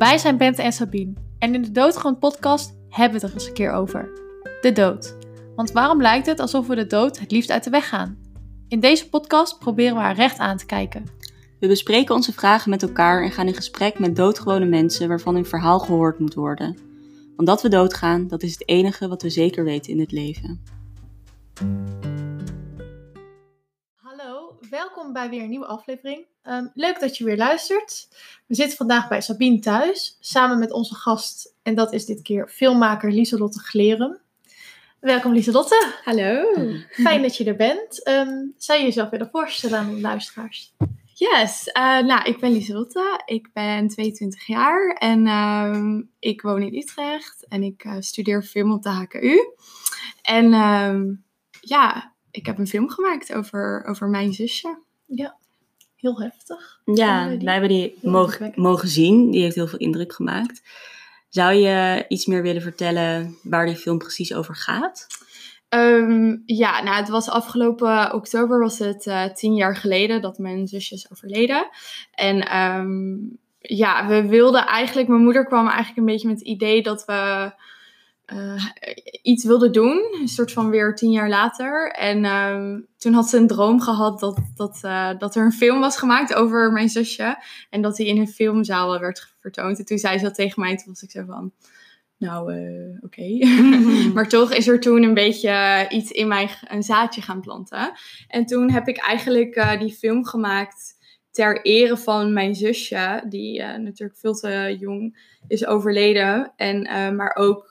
Wij zijn Bente en Sabine en in de Doodgewoon podcast hebben we het er eens een keer over. De dood. Want waarom lijkt het alsof we de dood het liefst uit de weg gaan? In deze podcast proberen we haar recht aan te kijken. We bespreken onze vragen met elkaar en gaan in gesprek met doodgewone mensen waarvan hun verhaal gehoord moet worden. Want dat we doodgaan, dat is het enige wat we zeker weten in het leven. Welkom bij weer een nieuwe aflevering. Ehm, leuk dat je weer luistert. We zitten vandaag bij Sabine thuis, samen met onze gast, en dat is dit keer filmmaker Lieselotte Glerum. Welkom Lieselotte. Hallo. Fijn dat je er bent. Ehm, zou je jezelf willen voorstellen aan de luisteraars? Yes, uh, nou, ik ben Lieselotte. Ik ben 22 jaar en ehm, ik woon in Utrecht en ik uh, studeer film op de HKU. En ja, ik heb een film gemaakt over, over mijn zusje. Ja, heel heftig. Ja, wij hebben die mogen, mogen zien. Die heeft heel veel indruk gemaakt. Zou je iets meer willen vertellen waar die film precies over gaat? Um, ja, nou, het was afgelopen oktober, was het uh, tien jaar geleden dat mijn zusje is overleden. En um, ja, we wilden eigenlijk, mijn moeder kwam eigenlijk een beetje met het idee dat we uh, iets wilden doen. Een soort van weer tien jaar later. En um, toen had ze een droom gehad dat, dat, uh, dat er een film was gemaakt over mijn zusje. En dat die in een filmzaal werd vertoond. En toen zei ze dat tegen mij, toen was ik zo van nou, uh, oké. Okay. maar toch is er toen een beetje iets in mij, een zaadje gaan planten. En toen heb ik eigenlijk die film gemaakt ter ere van mijn zusje, die natuurlijk veel te jong is overleden. En, maar ook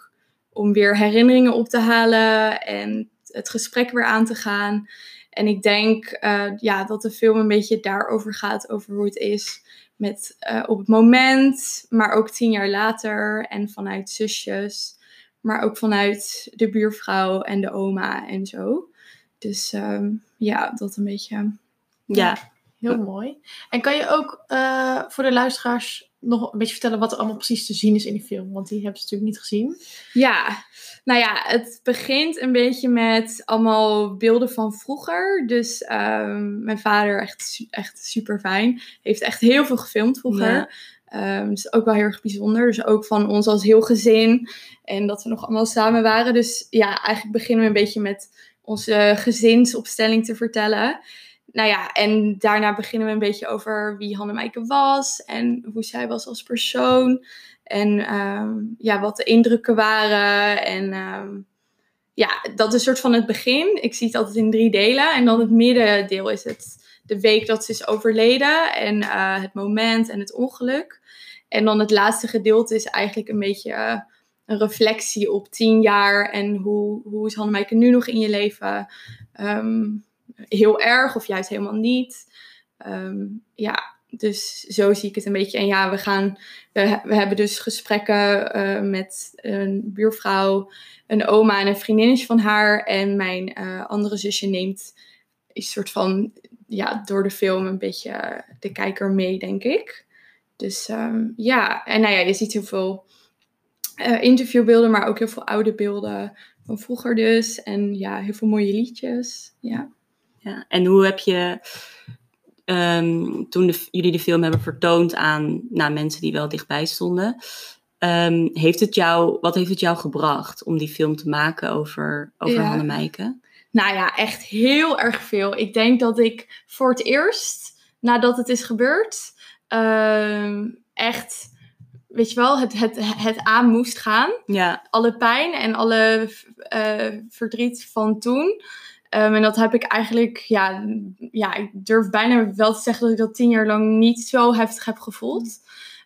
om weer herinneringen op te halen en het gesprek weer aan te gaan. En ik denk ja, dat de film een beetje daarover gaat, over hoe het is met uh, op het moment, maar ook tien jaar later en vanuit zusjes, maar ook vanuit de buurvrouw en de oma en zo. Dus um, ja, dat een beetje. Ja, ja heel mooi. En kan je ook uh, voor de luisteraars nog een beetje vertellen wat er allemaal precies te zien is in die film? Want die hebben ze natuurlijk niet gezien. Ja, nou ja, het begint een beetje met allemaal beelden van vroeger. Dus um, mijn vader, echt, echt super fijn, heeft echt heel veel gefilmd vroeger. Ja. Um, dus ook wel heel erg bijzonder. Dus ook van ons als heel gezin. En dat we nog allemaal samen waren. Dus ja, eigenlijk beginnen we een beetje met onze gezinsopstelling te vertellen nou ja, en daarna beginnen we een beetje over wie Hannemaike was en hoe zij was als persoon. En um, ja, wat de indrukken waren. En um, ja, dat is soort van het begin. Ik zie het altijd in drie delen. En dan het middendeel is het de week dat ze is overleden. En uh, het moment en het ongeluk. En dan het laatste gedeelte is eigenlijk een beetje uh, een reflectie op tien jaar. En hoe, hoe is Hannemaike nu nog in je leven? Um, heel erg of juist helemaal niet. Um, ja, dus zo zie ik het een beetje. En ja, we gaan, we, hebben dus gesprekken uh, met een buurvrouw, een oma en een vriendinnetje van haar. En mijn uh, andere zusje neemt een soort van, ja, door de film een beetje de kijker mee, denk ik. Dus um, ja, en nou ja, je ziet heel veel uh, interviewbeelden, maar ook heel veel oude beelden van vroeger dus. En ja, heel veel mooie liedjes, ja. Ja, en hoe heb je, um, toen de, jullie de film hebben vertoond aan nou, mensen die wel dichtbij stonden, um, heeft het jou, wat heeft het jou gebracht om die film te maken over, over ja. Hanne Nou ja, echt heel erg veel. Ik denk dat ik voor het eerst, nadat het is gebeurd, um, echt weet je wel, het, het, het aan moest gaan. Ja. Alle pijn en alle uh, verdriet van toen. Um, en dat heb ik eigenlijk, ja, ja, ik durf bijna wel te zeggen dat ik dat tien jaar lang niet zo heftig heb gevoeld.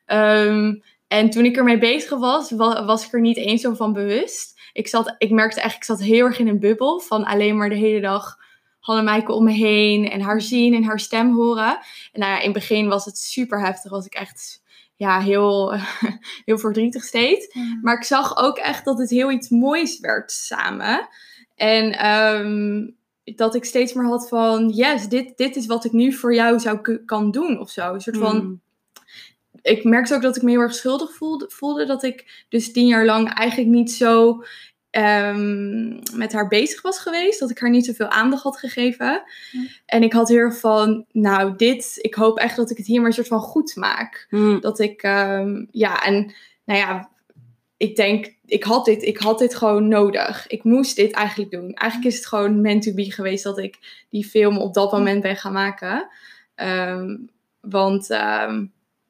Um, en toen ik ermee bezig was, was ik er niet eens zo van bewust. Ik, zat, ik merkte eigenlijk, ik zat heel erg in een bubbel van alleen maar de hele dag Hanne om me heen en haar zien en haar stem horen. En nou ja, in het begin was het super heftig, was ik echt ja, heel, heel verdrietig steeds. Mm. Maar ik zag ook echt dat het heel iets moois werd samen. En um, dat ik steeds meer had van, yes, dit, dit is wat ik nu voor jou zou kan doen of zo. Een soort van, mm. ik merkte ook dat ik me heel erg schuldig voelde, voelde. Dat ik dus tien jaar lang eigenlijk niet zo ehm, met haar bezig was geweest. Dat ik haar niet zoveel aandacht had gegeven. Ja. En ik had heel erg van, nou dit, ik hoop echt dat ik het hier maar een soort van goed maak. Hm. Dat ik, ehm, ja, en nou ja, ik denk, ik had, dit, ik had dit gewoon nodig. Ik moest dit eigenlijk doen. Eigenlijk is het gewoon meant to be geweest dat ik die film op dat moment ben gaan maken. Ehm, want ehm,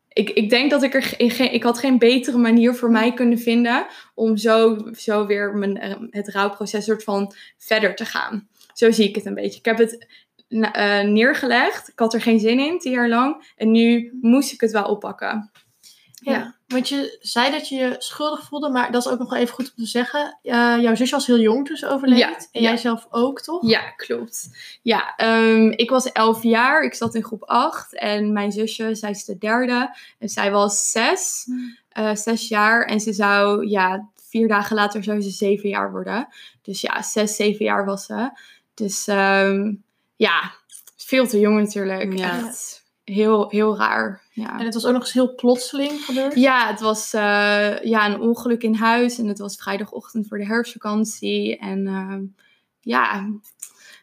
ik, ik denk dat ik er ge- geen, ik had geen betere manier voor mij kunnen vinden om zo, zo weer mijn, eh, het rouwproces soort van verder te gaan. Zo zie ik het een beetje. Ik heb het eh, neergelegd. Ik had er geen zin in, tien jaar lang. En nu moest ik het wel oppakken. Ja. Ja. want je zei dat je je schuldig voelde, maar dat is ook nog wel even goed om te zeggen. Jouw zusje was heel jong toen ze overleed. Ja, en ja. jij zelf ook, toch? Ja, klopt. Ja, ehm, ik was elf jaar. Ik zat in groep acht. En mijn zusje, zij is de derde. En zij was zes. Hmm. eh, zes jaar. En ze zou, ja, vier dagen later zou ze zeven jaar worden. Dus ja, zes, zeven jaar was ze. Dus ehm, ja, veel te jong natuurlijk. Ja. Echt heel, heel raar. Ja. En het was ook nog eens heel plotseling gebeurd. Ja, het was eh, ja, een ongeluk in huis en het was vrijdagochtend voor de herfstvakantie. En ehm, ja,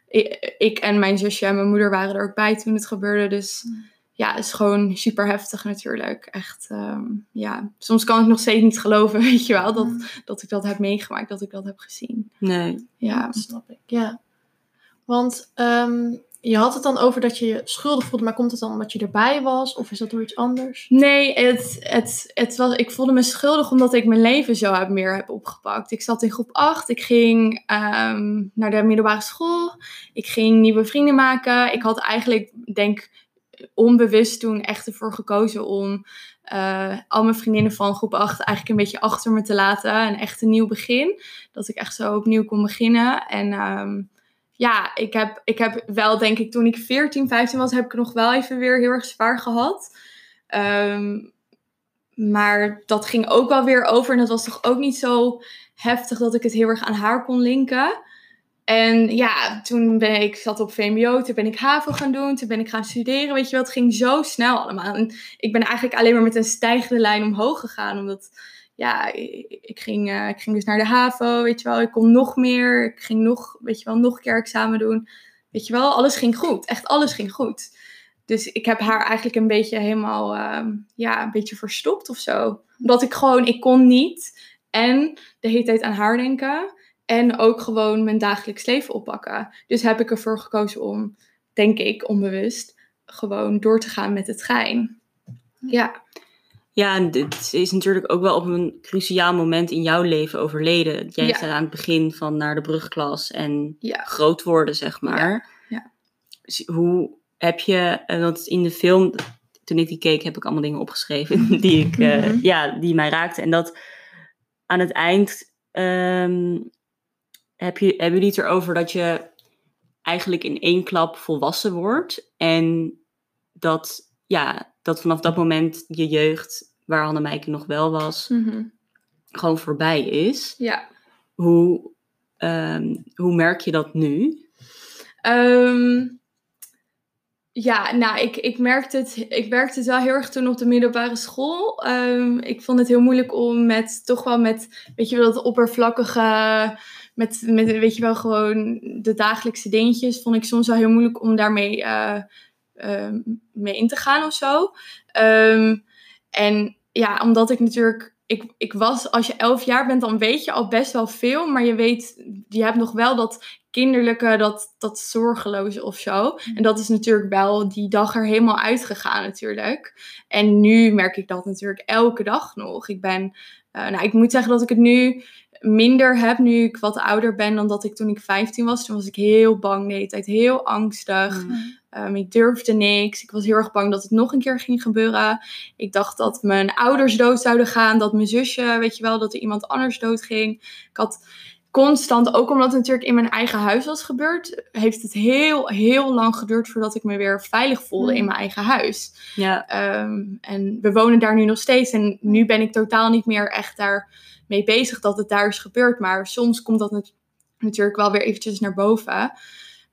ik, ik en mijn zusje en mijn moeder waren er ook bij toen het gebeurde. Dus Mm. ja, het is gewoon super heftig natuurlijk. Echt, ehm, ja. Soms kan ik nog steeds niet geloven, weet je wel, dat, Mm. dat ik dat heb meegemaakt, dat ik dat heb gezien. Nee. Ja, Dat snap ik, ja. Want ehm, je had het dan over dat je je schuldig voelde, maar komt het dan omdat je erbij was? Of is dat door iets anders? Nee, het, het, het was, ik voelde me schuldig omdat ik mijn leven zo heb, meer heb opgepakt. Ik zat in groep 8, ik ging ehm, naar de middelbare school, ik ging nieuwe vrienden maken. Ik had eigenlijk, denk onbewust toen echt ervoor gekozen om eh, al mijn vriendinnen van groep 8 eigenlijk een beetje achter me te laten. En echt een nieuw begin. Dat ik echt zo opnieuw kon beginnen. En ehm, ja, ik heb, ik heb wel, denk ik, toen ik 14, 15 was, heb ik nog wel even weer heel erg zwaar gehad. Ehm, maar dat ging ook wel weer over. En dat was toch ook niet zo heftig dat ik het heel erg aan haar kon linken. En ja, toen ben ik, zat op VMBO, toen ben ik HAVO gaan doen, toen ben ik gaan studeren, weet je wel. Het ging zo snel allemaal. En ik ben eigenlijk alleen maar met een stijgende lijn omhoog gegaan, omdat ja, ik, ging, eh, ik ging dus naar de HAVO, weet je wel. Ik kon nog meer, ik ging nog, weet je wel, nog een keer examen doen. Weet je wel, alles ging goed. Echt alles ging goed. Dus ik heb haar eigenlijk een beetje helemaal, ehm, ja, een beetje verstopt of zo. Omdat ik gewoon, ik kon niet en de hele tijd aan haar denken. En ook gewoon mijn dagelijks leven oppakken. Dus heb ik ervoor gekozen om, denk ik, onbewust, gewoon door te gaan met het gein. Ja, Ja, en dit is natuurlijk ook wel op een cruciaal moment in jouw leven overleden. Jij Ja. staat aan het begin van naar de brugklas en ja. groot worden, zeg maar. ja. Dus hoe heb je, want in de film, toen ik die keek, heb ik allemaal dingen opgeschreven die, ik, eh, Mhm. ja, die mij raakten. En dat aan het eind ehm, heb je, hebben jullie het erover dat je eigenlijk in één klap volwassen wordt. En dat, ja, dat vanaf dat moment je jeugd, waar Annemijke nog wel was, Mhm. gewoon voorbij is. Ja. Hoe, ehm, hoe merk je dat nu? Ehm, ja, nou, ik, ik, merkte het, ik merkte het wel heel erg toen op de middelbare school. Ehm, ik vond het heel moeilijk om met, toch wel met, weet je wel, dat oppervlakkige, met, met, weet je wel, gewoon de dagelijkse dingetjes, vond ik soms wel heel moeilijk om daarmee eh, mee in te gaan of zo. Ehm, en ja, omdat ik natuurlijk, ik, ik was, als je elf jaar bent, dan weet je al best wel veel, maar je weet, je hebt nog wel dat kinderlijke, dat, dat zorgeloze of zo. En dat is natuurlijk wel die dag er helemaal uitgegaan natuurlijk. En nu merk ik dat natuurlijk elke dag nog. Ik ben, eh, nou ik moet zeggen dat ik het nu minder heb, nu ik wat ouder ben dan dat ik toen ik 15 was. Toen was ik heel bang de hele tijd, heel angstig. Um, ik durfde niks. Ik was heel erg bang dat het nog een keer ging gebeuren. Ik dacht dat mijn ouders dood zouden gaan. Dat mijn zusje, weet je wel, dat er iemand anders dood ging. Ik had constant, ook omdat het natuurlijk in mijn eigen huis was gebeurd, heeft het heel, heel lang geduurd voordat ik me weer veilig voelde in mijn eigen huis. Ja, Ehm, en we wonen daar nu nog steeds. En nu ben ik totaal niet meer echt daar mee bezig dat het daar is gebeurd. Maar soms komt dat nat- natuurlijk wel weer eventjes naar boven.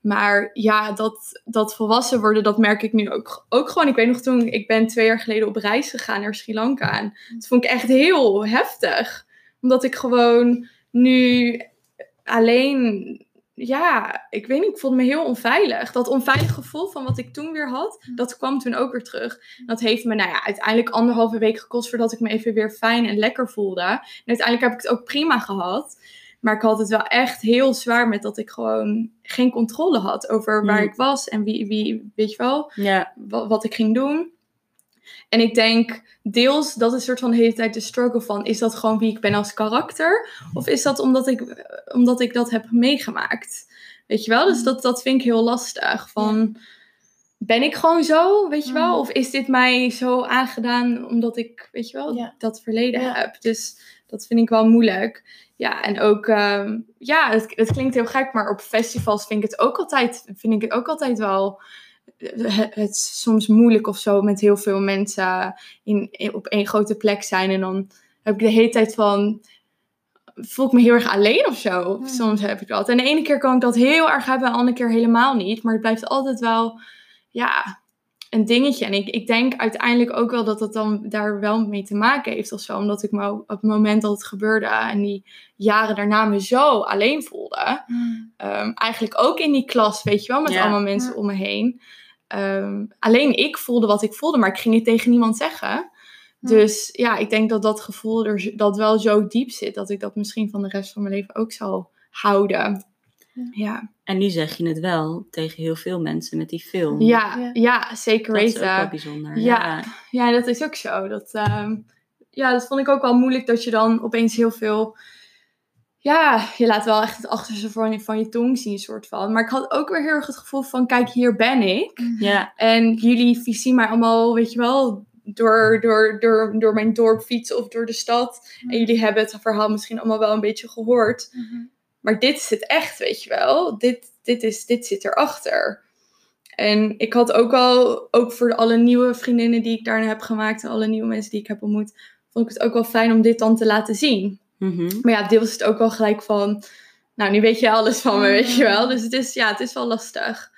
Maar ja, dat, dat volwassen worden, dat merk ik nu ook, ook gewoon. Ik weet nog toen, ik ben twee jaar geleden op reis gegaan naar Sri Lanka. En dat vond ik echt heel heftig. Omdat ik gewoon nu alleen, ja, ik weet niet, ik voelde me heel onveilig. Dat onveilig gevoel van wat ik toen weer had, Mm. dat kwam toen ook weer terug. Dat heeft me, nou ja, uiteindelijk anderhalve week gekost voordat ik me even weer fijn en lekker voelde. En uiteindelijk heb ik het ook prima gehad. Maar ik had het wel echt heel zwaar met dat ik gewoon geen controle had over waar Mm. ik was en wie, wie, weet je wel, Ja, wat, wat ik ging doen. En ik denk, deels, dat is een soort van de hele tijd de struggle van, is dat gewoon wie ik ben als karakter? Of is dat omdat ik, omdat ik dat heb meegemaakt? Weet je wel? Dus dat, dat vind ik heel lastig. Van, ben ik gewoon zo, weet je wel? Mm. Of is dit mij zo aangedaan omdat ik, weet je wel, Ja. dat verleden Ja. heb? Dus dat vind ik wel moeilijk. Ja, en ook, ehm, ja, het, het klinkt heel gek, maar op festivals vind ik het ook altijd, vind ik het ook altijd wel eh, het, soms moeilijk of zo met heel veel mensen in, in- op één grote plek zijn. En dan heb ik de hele tijd van, voel ik me heel erg alleen of zo. Soms heb ik dat. En de ene keer kan ik dat heel erg hebben, en de andere keer helemaal niet. Maar het blijft altijd wel, ja, een dingetje. En ik, ik denk uiteindelijk ook wel dat dat dan daar wel mee te maken heeft of zo. Omdat ik me op het moment dat het gebeurde en die jaren daarna me zo alleen voelde. Ehm, eigenlijk ook in die klas, weet je wel, met Ja. allemaal mensen Ja. om me heen. Ehm, alleen ik voelde wat ik voelde, maar ik ging het tegen niemand zeggen. Dus ja, ik denk dat dat gevoel er dat wel zo diep zit, dat ik dat misschien van de rest van mijn leven ook zal houden. Ja. Ja, en nu zeg je het wel tegen heel veel mensen met die film. ja, Ja. ja. zeker dat is ook wel weten. bijzonder. Ja. Ja, dat is ook zo. Dat, ehm, ja, dat vond ik ook wel moeilijk dat je dan opeens heel veel. Ja, je laat wel echt het achterste van je, van je tong zien, soort van. Maar ik had ook weer heel erg het gevoel van: kijk, hier ben ik. ja. En jullie zien mij allemaal, weet je wel, door, door, door, door mijn dorp fietsen of door de stad. En jullie hebben het verhaal misschien allemaal wel een beetje gehoord. Maar dit is het echt, weet je wel. Dit, dit, is, dit zit erachter. En ik had ook al, ook voor alle nieuwe vriendinnen die ik daarna heb gemaakt en alle nieuwe mensen die ik heb ontmoet, vond ik het ook wel fijn om dit dan te laten zien. Mhm. Maar ja, deels is het ook wel gelijk van, nou, nu weet je alles van me, weet je wel. Dus het is, ja, het is wel lastig.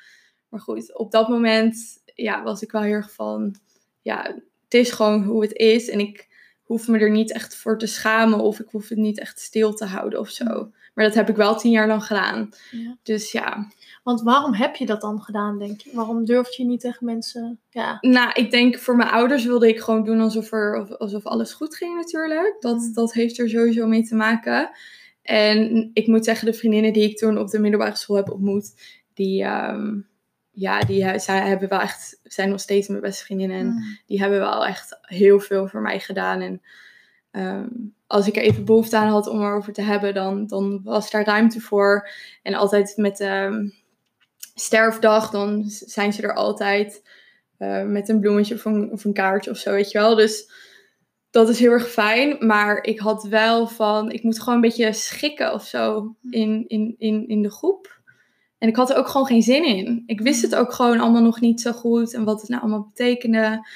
Maar goed, op dat moment, ja, was ik wel heel erg van, ja, het is gewoon hoe het is. En ik hoef me er niet echt voor te schamen of ik hoef het niet echt stil te houden of zo. Maar dat heb ik wel tien jaar lang gedaan. Ja. Dus ja, Want waarom heb je dat dan gedaan, denk je? Waarom durf je niet tegen mensen... Ja. nou, ik denk voor mijn ouders wilde ik gewoon doen alsof, er, of- alsof alles goed ging natuurlijk. Dat, Mm. dat heeft er sowieso mee te maken. En ik moet zeggen, de vriendinnen die ik toen op de middelbare school heb ontmoet, die, ehm, ja, die he- zij hebben wel echt, zijn nog steeds mijn beste vriendinnen. En die hebben wel echt heel veel voor mij gedaan. En ehm, als ik er even behoefte aan had om erover te hebben, dan, dan was daar ruimte voor. En altijd met ehm sterfdag, dan zijn ze er altijd eh, met een bloemetje of een, of een kaartje of zo, weet je wel. Dus dat is heel erg fijn. Maar ik had wel van, ik moet gewoon een beetje schikken of zo in, in, in, in de groep. En ik had er ook gewoon geen zin in. Ik wist het ook gewoon allemaal nog niet zo goed en wat het nou allemaal betekende.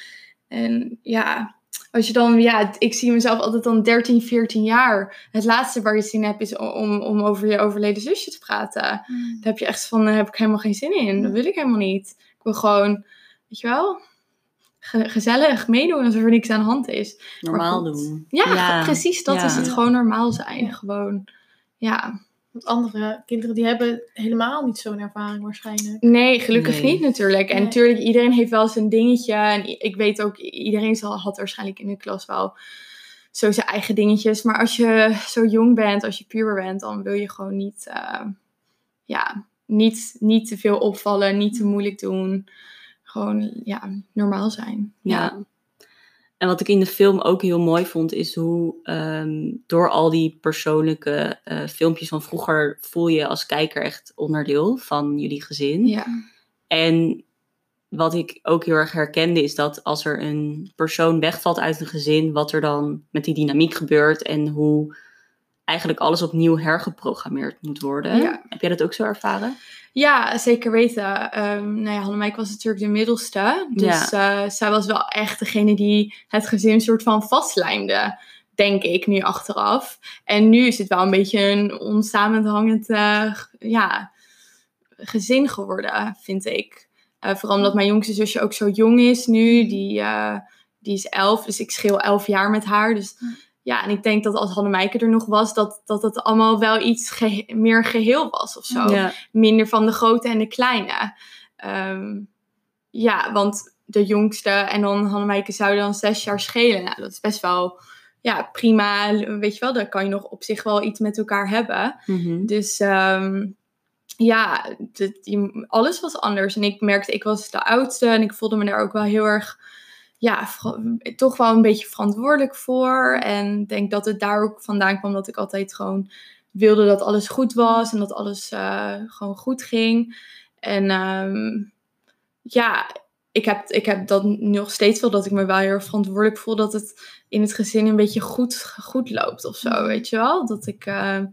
En ja, als je dan, ja, ik zie mezelf altijd dan 13, 14 jaar. Het laatste waar je zin in hebt is om, om over je overleden zusje te praten. Daar heb je echt van, daar heb ik helemaal geen zin in. Dat wil ik helemaal niet. Ik wil gewoon, weet je wel, ge- gezellig meedoen alsof er niks aan de hand is. Normaal goed. doen. Ja, Ja, precies, dat ja. is het. Gewoon normaal zijn. Gewoon, ja. Want andere kinderen die hebben helemaal niet zo'n ervaring waarschijnlijk. Nee, gelukkig Nee. niet natuurlijk. En Nee. natuurlijk, iedereen heeft wel zijn dingetje. En ik weet ook, iedereen zal, had waarschijnlijk in de klas wel zo zijn eigen dingetjes. Maar als je zo jong bent, als je puber bent, dan wil je gewoon niet, eh, ja, niet, niet te veel opvallen, niet te moeilijk doen. Gewoon, ja, normaal zijn. Ja. En wat ik in de film ook heel mooi vond, is hoe ehm, door al die persoonlijke eh, filmpjes van vroeger voel je als kijker echt onderdeel van jullie gezin. Ja. En wat ik ook heel erg herkende, is dat als er een persoon wegvalt uit een gezin, wat er dan met die dynamiek gebeurt en hoe eigenlijk alles opnieuw hergeprogrammeerd moet worden. Ja. Heb jij dat ook zo ervaren? Ja, zeker weten. Ehm nou ja, Hannemeik was natuurlijk de middelste. Dus eh, zij was wel echt degene die het gezin soort van vastlijmde. Denk ik nu achteraf. En nu is het wel een beetje een onsamenhangend eh, ja, gezin geworden, vind ik. Eh, vooral omdat mijn jongste zusje ook zo jong is nu. Die, die is elf, dus ik scheel elf jaar met haar. Dus ja, en ik denk dat als Hannemijke er nog was, dat, dat het allemaal wel iets meer geheel was of zo. Ja. Minder van de grote en de kleine. Ehm, ja, want de jongste en dan Hannemijke zouden dan zes jaar schelen. Nou, dat is best wel ja, prima. Weet je wel, daar kan je nog op zich wel iets met elkaar hebben. Mhm. Dus ehm, ja, alles was anders. En ik merkte, ik was de oudste en ik voelde me daar ook wel heel erg, ja, toch wel een beetje verantwoordelijk voor. En ik denk dat het daar ook vandaan kwam dat ik altijd gewoon wilde dat alles goed was en dat alles eh, gewoon goed ging. En ehm, ja, ik heb, ik heb dat nog steeds wel dat ik me wel heel erg verantwoordelijk voel dat het in het gezin een beetje goed, goed loopt of zo, weet je wel? Dat ik, ehm,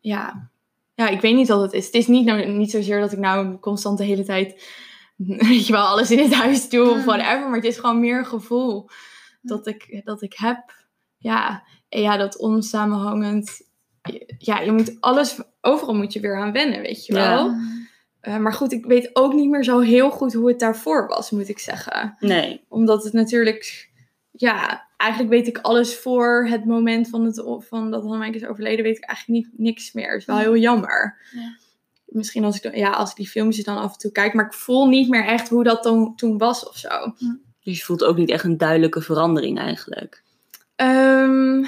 ja, ja, ik weet niet wat het is. Het is niet, nou, niet zozeer dat ik nou constant de hele tijd, weet je wel, alles in het huis doe of Mm. whatever. Maar het is gewoon meer een gevoel dat ik, dat ik heb. Ja, en ja, dat onsamenhangend. Ja, je moet alles, overal moet je weer aan wennen, weet je Ja. wel. Eh, maar goed, ik weet ook niet meer zo heel goed hoe het daarvoor was, moet ik zeggen. Nee. Omdat het natuurlijk, ja, eigenlijk weet ik alles voor het moment van, het, van dat Hannemijk is overleden, weet ik eigenlijk niet, niks meer. Het is wel heel jammer. Ja. Misschien als ik, dan- ja, als ik die filmpjes dan af en toe kijk, maar ik voel niet meer echt hoe dat dan, toen was of zo. Dus je voelt ook niet echt een duidelijke verandering eigenlijk. Ehm,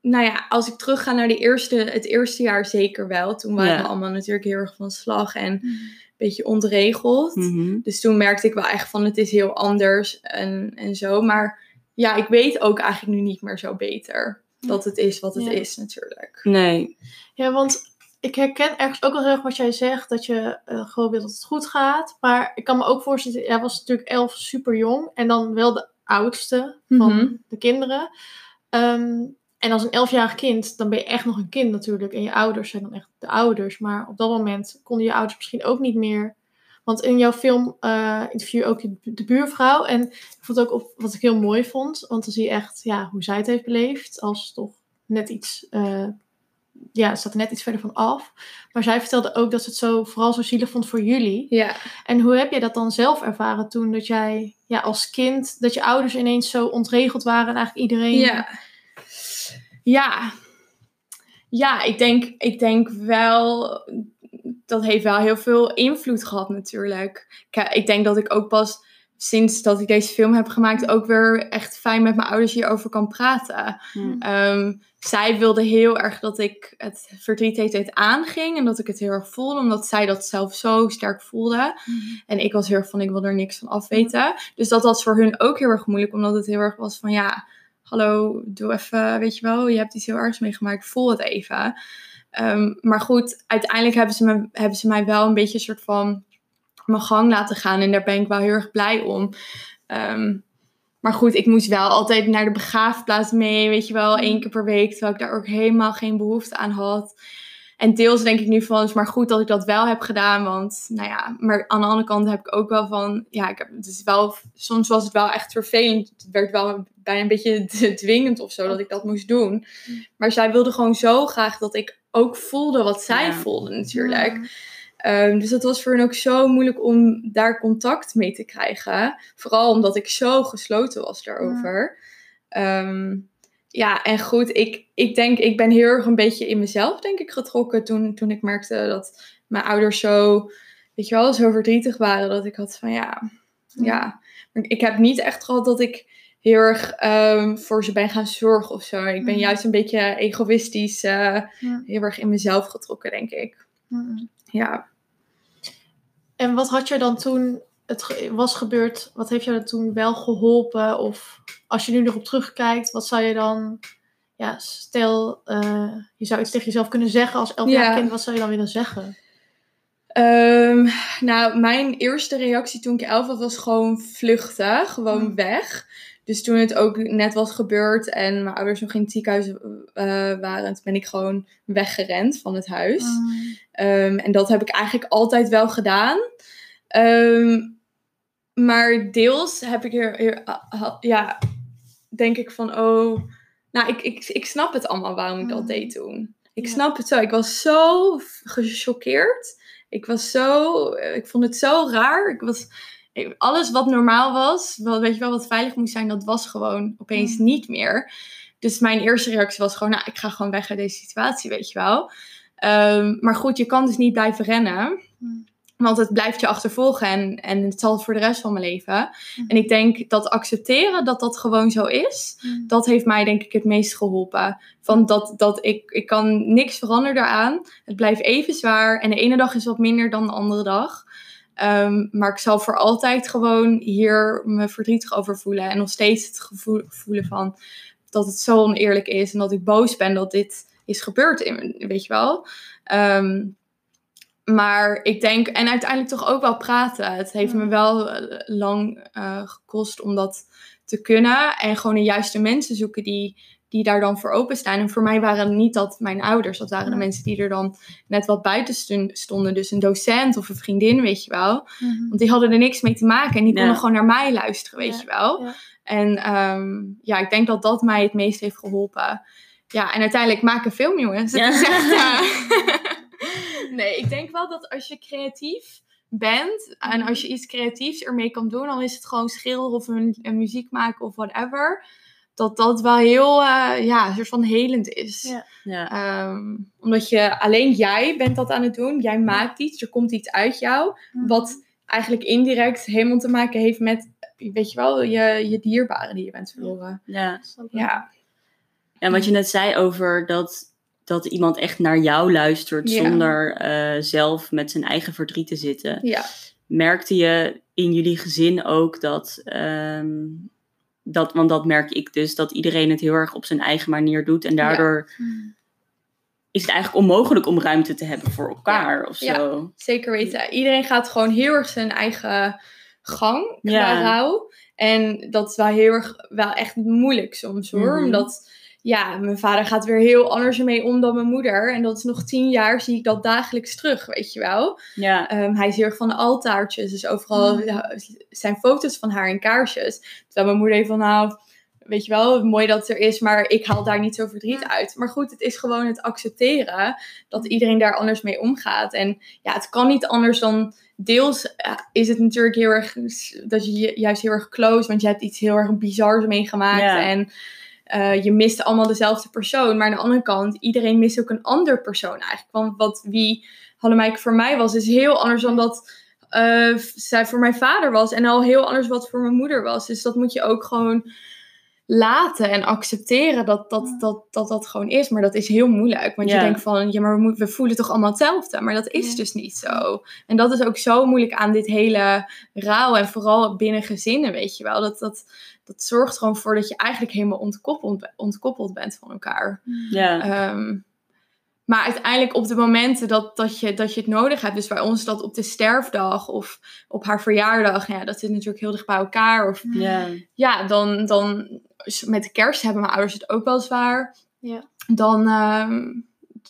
nou ja, als ik terugga naar de eerste, het eerste jaar zeker wel. Toen waren Ja. we allemaal natuurlijk heel erg van slag en een beetje ontregeld. Mhm. Dus toen merkte ik wel echt van het is heel anders en, en zo. Maar ja, ik weet ook eigenlijk nu niet meer zo beter dat het is wat het Ja. is natuurlijk. Nee. Ja, want ik herken ergens ook wel heel erg wat jij zegt, dat je eh, gewoon wil dat het goed gaat. Maar ik kan me ook voorstellen, jij was natuurlijk elf super jong en dan wel de oudste van Mhm. de kinderen. Ehm, en als een elfjarig kind, dan ben je echt nog een kind natuurlijk. En je ouders zijn dan echt de ouders. Maar op dat moment konden je ouders misschien ook niet meer. Want in jouw film eh, interview je ook de buurvrouw. En ik vond ook op, wat ik heel mooi vond. Want dan zie je echt ja, hoe zij het heeft beleefd. Als toch net iets eh, ja, staat er net iets verder van af. Maar zij vertelde ook dat ze het zo, vooral zo zielig vond voor jullie. Ja. En hoe heb je dat dan zelf ervaren toen dat jij ja, als kind, dat je ouders ineens zo ontregeld waren en eigenlijk iedereen... Ja. Ja. Ja, ik denk, ik denk wel, dat heeft wel heel veel invloed gehad natuurlijk. Ik, ik denk dat ik ook pas sinds dat ik deze film heb gemaakt ook weer echt fijn met mijn ouders hierover kan praten. Ja. Ehm, zij wilde heel erg dat ik het verdriet de hele tijd aanging en dat ik het heel erg voelde, omdat zij dat zelf zo sterk voelde. En ik was heel erg van, ik wil er niks van afweten. Dus dat was voor hun ook heel erg moeilijk, omdat het heel erg was van, ja, hallo, doe even, weet je wel, je hebt iets heel ergs meegemaakt, voel het even. Ehm, maar goed, uiteindelijk hebben ze, me, hebben ze mij wel een beetje een soort van mijn gang laten gaan. En daar ben ik wel heel erg blij om. Ehm, maar goed, ik moest wel altijd naar de begraafplaats mee, weet je wel, één keer per week. Terwijl ik daar ook helemaal geen behoefte aan had. En deels denk ik nu van, het is maar goed dat ik dat wel heb gedaan. Want, nou ja, maar aan de andere kant heb ik ook wel van, ja, ik heb, het is wel, soms was het wel echt vervelend. Het werd wel bijna een beetje dwingend of zo dat ik dat moest doen. Maar zij wilde gewoon zo graag dat ik ook voelde wat zij Ja. voelde natuurlijk. Ehm, dus het was voor hen ook zo moeilijk om daar contact mee te krijgen. Vooral omdat ik zo gesloten was daarover. Ehm, ja, en goed, ik, ik denk, ik ben heel erg een beetje in mezelf, denk ik, getrokken toen, toen ik merkte dat mijn ouders zo, weet je wel, zo verdrietig waren. Dat ik had van, ja, ja. Ik heb niet echt gehad dat ik heel erg ehm, voor ze ben gaan zorgen of zo. Ik ben Mhm. juist een beetje egoïstisch, eh, Ja. heel erg in mezelf getrokken, denk ik. Ja. En wat had je dan toen het was gebeurd, wat heeft jou toen wel geholpen? Of als je nu nog op terugkijkt, wat zou je dan, ja, stel, eh, je zou iets tegen jezelf kunnen zeggen als elfjarig Ja. kind, wat zou je dan willen zeggen? Ehm, nou, mijn eerste reactie toen ik elf was, was gewoon vluchten. Gewoon Mm. weg. Dus toen het ook net was gebeurd en mijn ouders nog in het ziekenhuis eh, waren, toen ben ik gewoon weggerend van het huis. Ehm, en dat heb ik eigenlijk altijd wel gedaan. Ehm, maar deels heb ik er, er- ah, ah, ja, denk ik van, oh, nou, ik, ik, ik snap het allemaal waarom ik dat Mm. deed toen. Ik Ja. snap het zo. Ik was zo gechoqueerd. Ik was zo, ik vond het zo raar. Ik was, alles wat normaal was, wel, weet je wel, wat veilig moest zijn, dat was gewoon opeens Mm. niet meer. Dus mijn eerste reactie was gewoon, nou, ik ga gewoon weg uit deze situatie, weet je wel. Ehm, maar goed, je kan dus niet blijven rennen. Hmm. Want het blijft je achtervolgen en, en het zal voor de rest van mijn leven. Hmm. En ik denk dat accepteren dat dat gewoon zo is, Hmm. dat heeft mij denk ik het meest geholpen. Van dat, dat ik, ik kan niks veranderen daaraan. Het blijft even zwaar en de ene dag is wat minder dan de andere dag. Ehm, maar ik zal voor altijd gewoon hier me verdrietig over voelen. En nog steeds het gevoel voelen van dat het zo oneerlijk is. En dat ik boos ben dat dit is gebeurd, in, weet je wel. Ehm, maar ik denk, en uiteindelijk toch ook wel praten. Het heeft me wel eh, lang eh, gekost om dat te kunnen. En gewoon de juiste mensen zoeken die, die daar dan voor openstaan. En voor mij waren het niet dat mijn ouders, dat waren de mensen die er dan net wat buiten stonden. Dus een docent of een vriendin, weet je wel. Mhm. Want die hadden er niks mee te maken en die konden gewoon naar mij luisteren, weet Ja, je wel. ja. En ehm, ja, ik denk dat dat mij het meest heeft geholpen. Ja, en uiteindelijk maak een film, jongens. Het Ja. is echt, nee, ik denk wel dat als je creatief bent en als je iets creatiefs ermee kan doen, dan is het gewoon schilderen of een, een muziek maken of whatever. Dat dat wel heel, eh, ja, een soort van helend is. Ja. Ja. Ehm, omdat je alleen jij bent dat aan het doen. Jij maakt iets, er komt iets uit jou. Mhm. Wat eigenlijk indirect helemaal te maken heeft met, weet je wel, je, je dierbaren die je bent verloren. ja. Ja, En wat je net zei over dat, dat iemand echt naar jou luistert Ja. zonder eh, zelf met zijn eigen verdriet te zitten. ja. Merkte je in jullie gezin ook dat, ehm, dat, want dat merk ik dus, dat iedereen het heel erg op zijn eigen manier doet. En daardoor Mhm. is het eigenlijk onmogelijk om ruimte te hebben voor elkaar of Ja. zo. zeker weten. Iedereen gaat gewoon heel erg zijn eigen gang qua Ja. rouw. En dat is wel heel erg, wel echt moeilijk soms hoor. Mhm. Omdat, ja, mijn vader gaat weer heel anders ermee om dan mijn moeder. En dat is nog tien jaar, zie ik dat dagelijks terug, weet je wel. Ja, Ehm, hij is heel erg van de altaartjes. Dus overal Mm. ja, zijn foto's van haar in kaarsjes. Terwijl mijn moeder heeft van, nou, weet je wel, mooi dat het er is, maar ik haal daar niet zo verdriet uit. Maar goed, het is gewoon het accepteren dat iedereen daar anders mee omgaat. En ja, het kan niet anders dan deels ja, is het natuurlijk heel erg dat je je juist heel erg close, want je hebt iets heel erg bizars meegemaakt Ja. en eh, je mist allemaal dezelfde persoon. Maar aan de andere kant, iedereen mist ook een ander persoon eigenlijk. Want wat wie Hallemijk voor mij was, is heel anders dan dat eh, zij voor mijn vader was. En al heel anders wat voor mijn moeder was. Dus dat moet je ook gewoon laten en accepteren dat dat, dat, dat, dat gewoon is. Maar dat is heel moeilijk. Want Ja. je denkt van, ja, maar we, moeten, we voelen toch allemaal hetzelfde. Maar dat is Ja. dus niet zo. En dat is ook zo moeilijk aan dit hele rouw. En vooral binnen gezinnen, weet je wel. Dat, dat, dat zorgt gewoon voor dat je eigenlijk helemaal ontkoppeld, ontkoppeld bent van elkaar. ja. Ehm, maar uiteindelijk op de momenten dat, dat, je, dat je het nodig hebt, dus bij ons dat op de sterfdag of op haar verjaardag, nou ja, dat zit natuurlijk heel dicht bij elkaar. Of ja. ja, dan, dan met de kerst hebben mijn ouders het ook wel zwaar. Ja. Dan, ehm,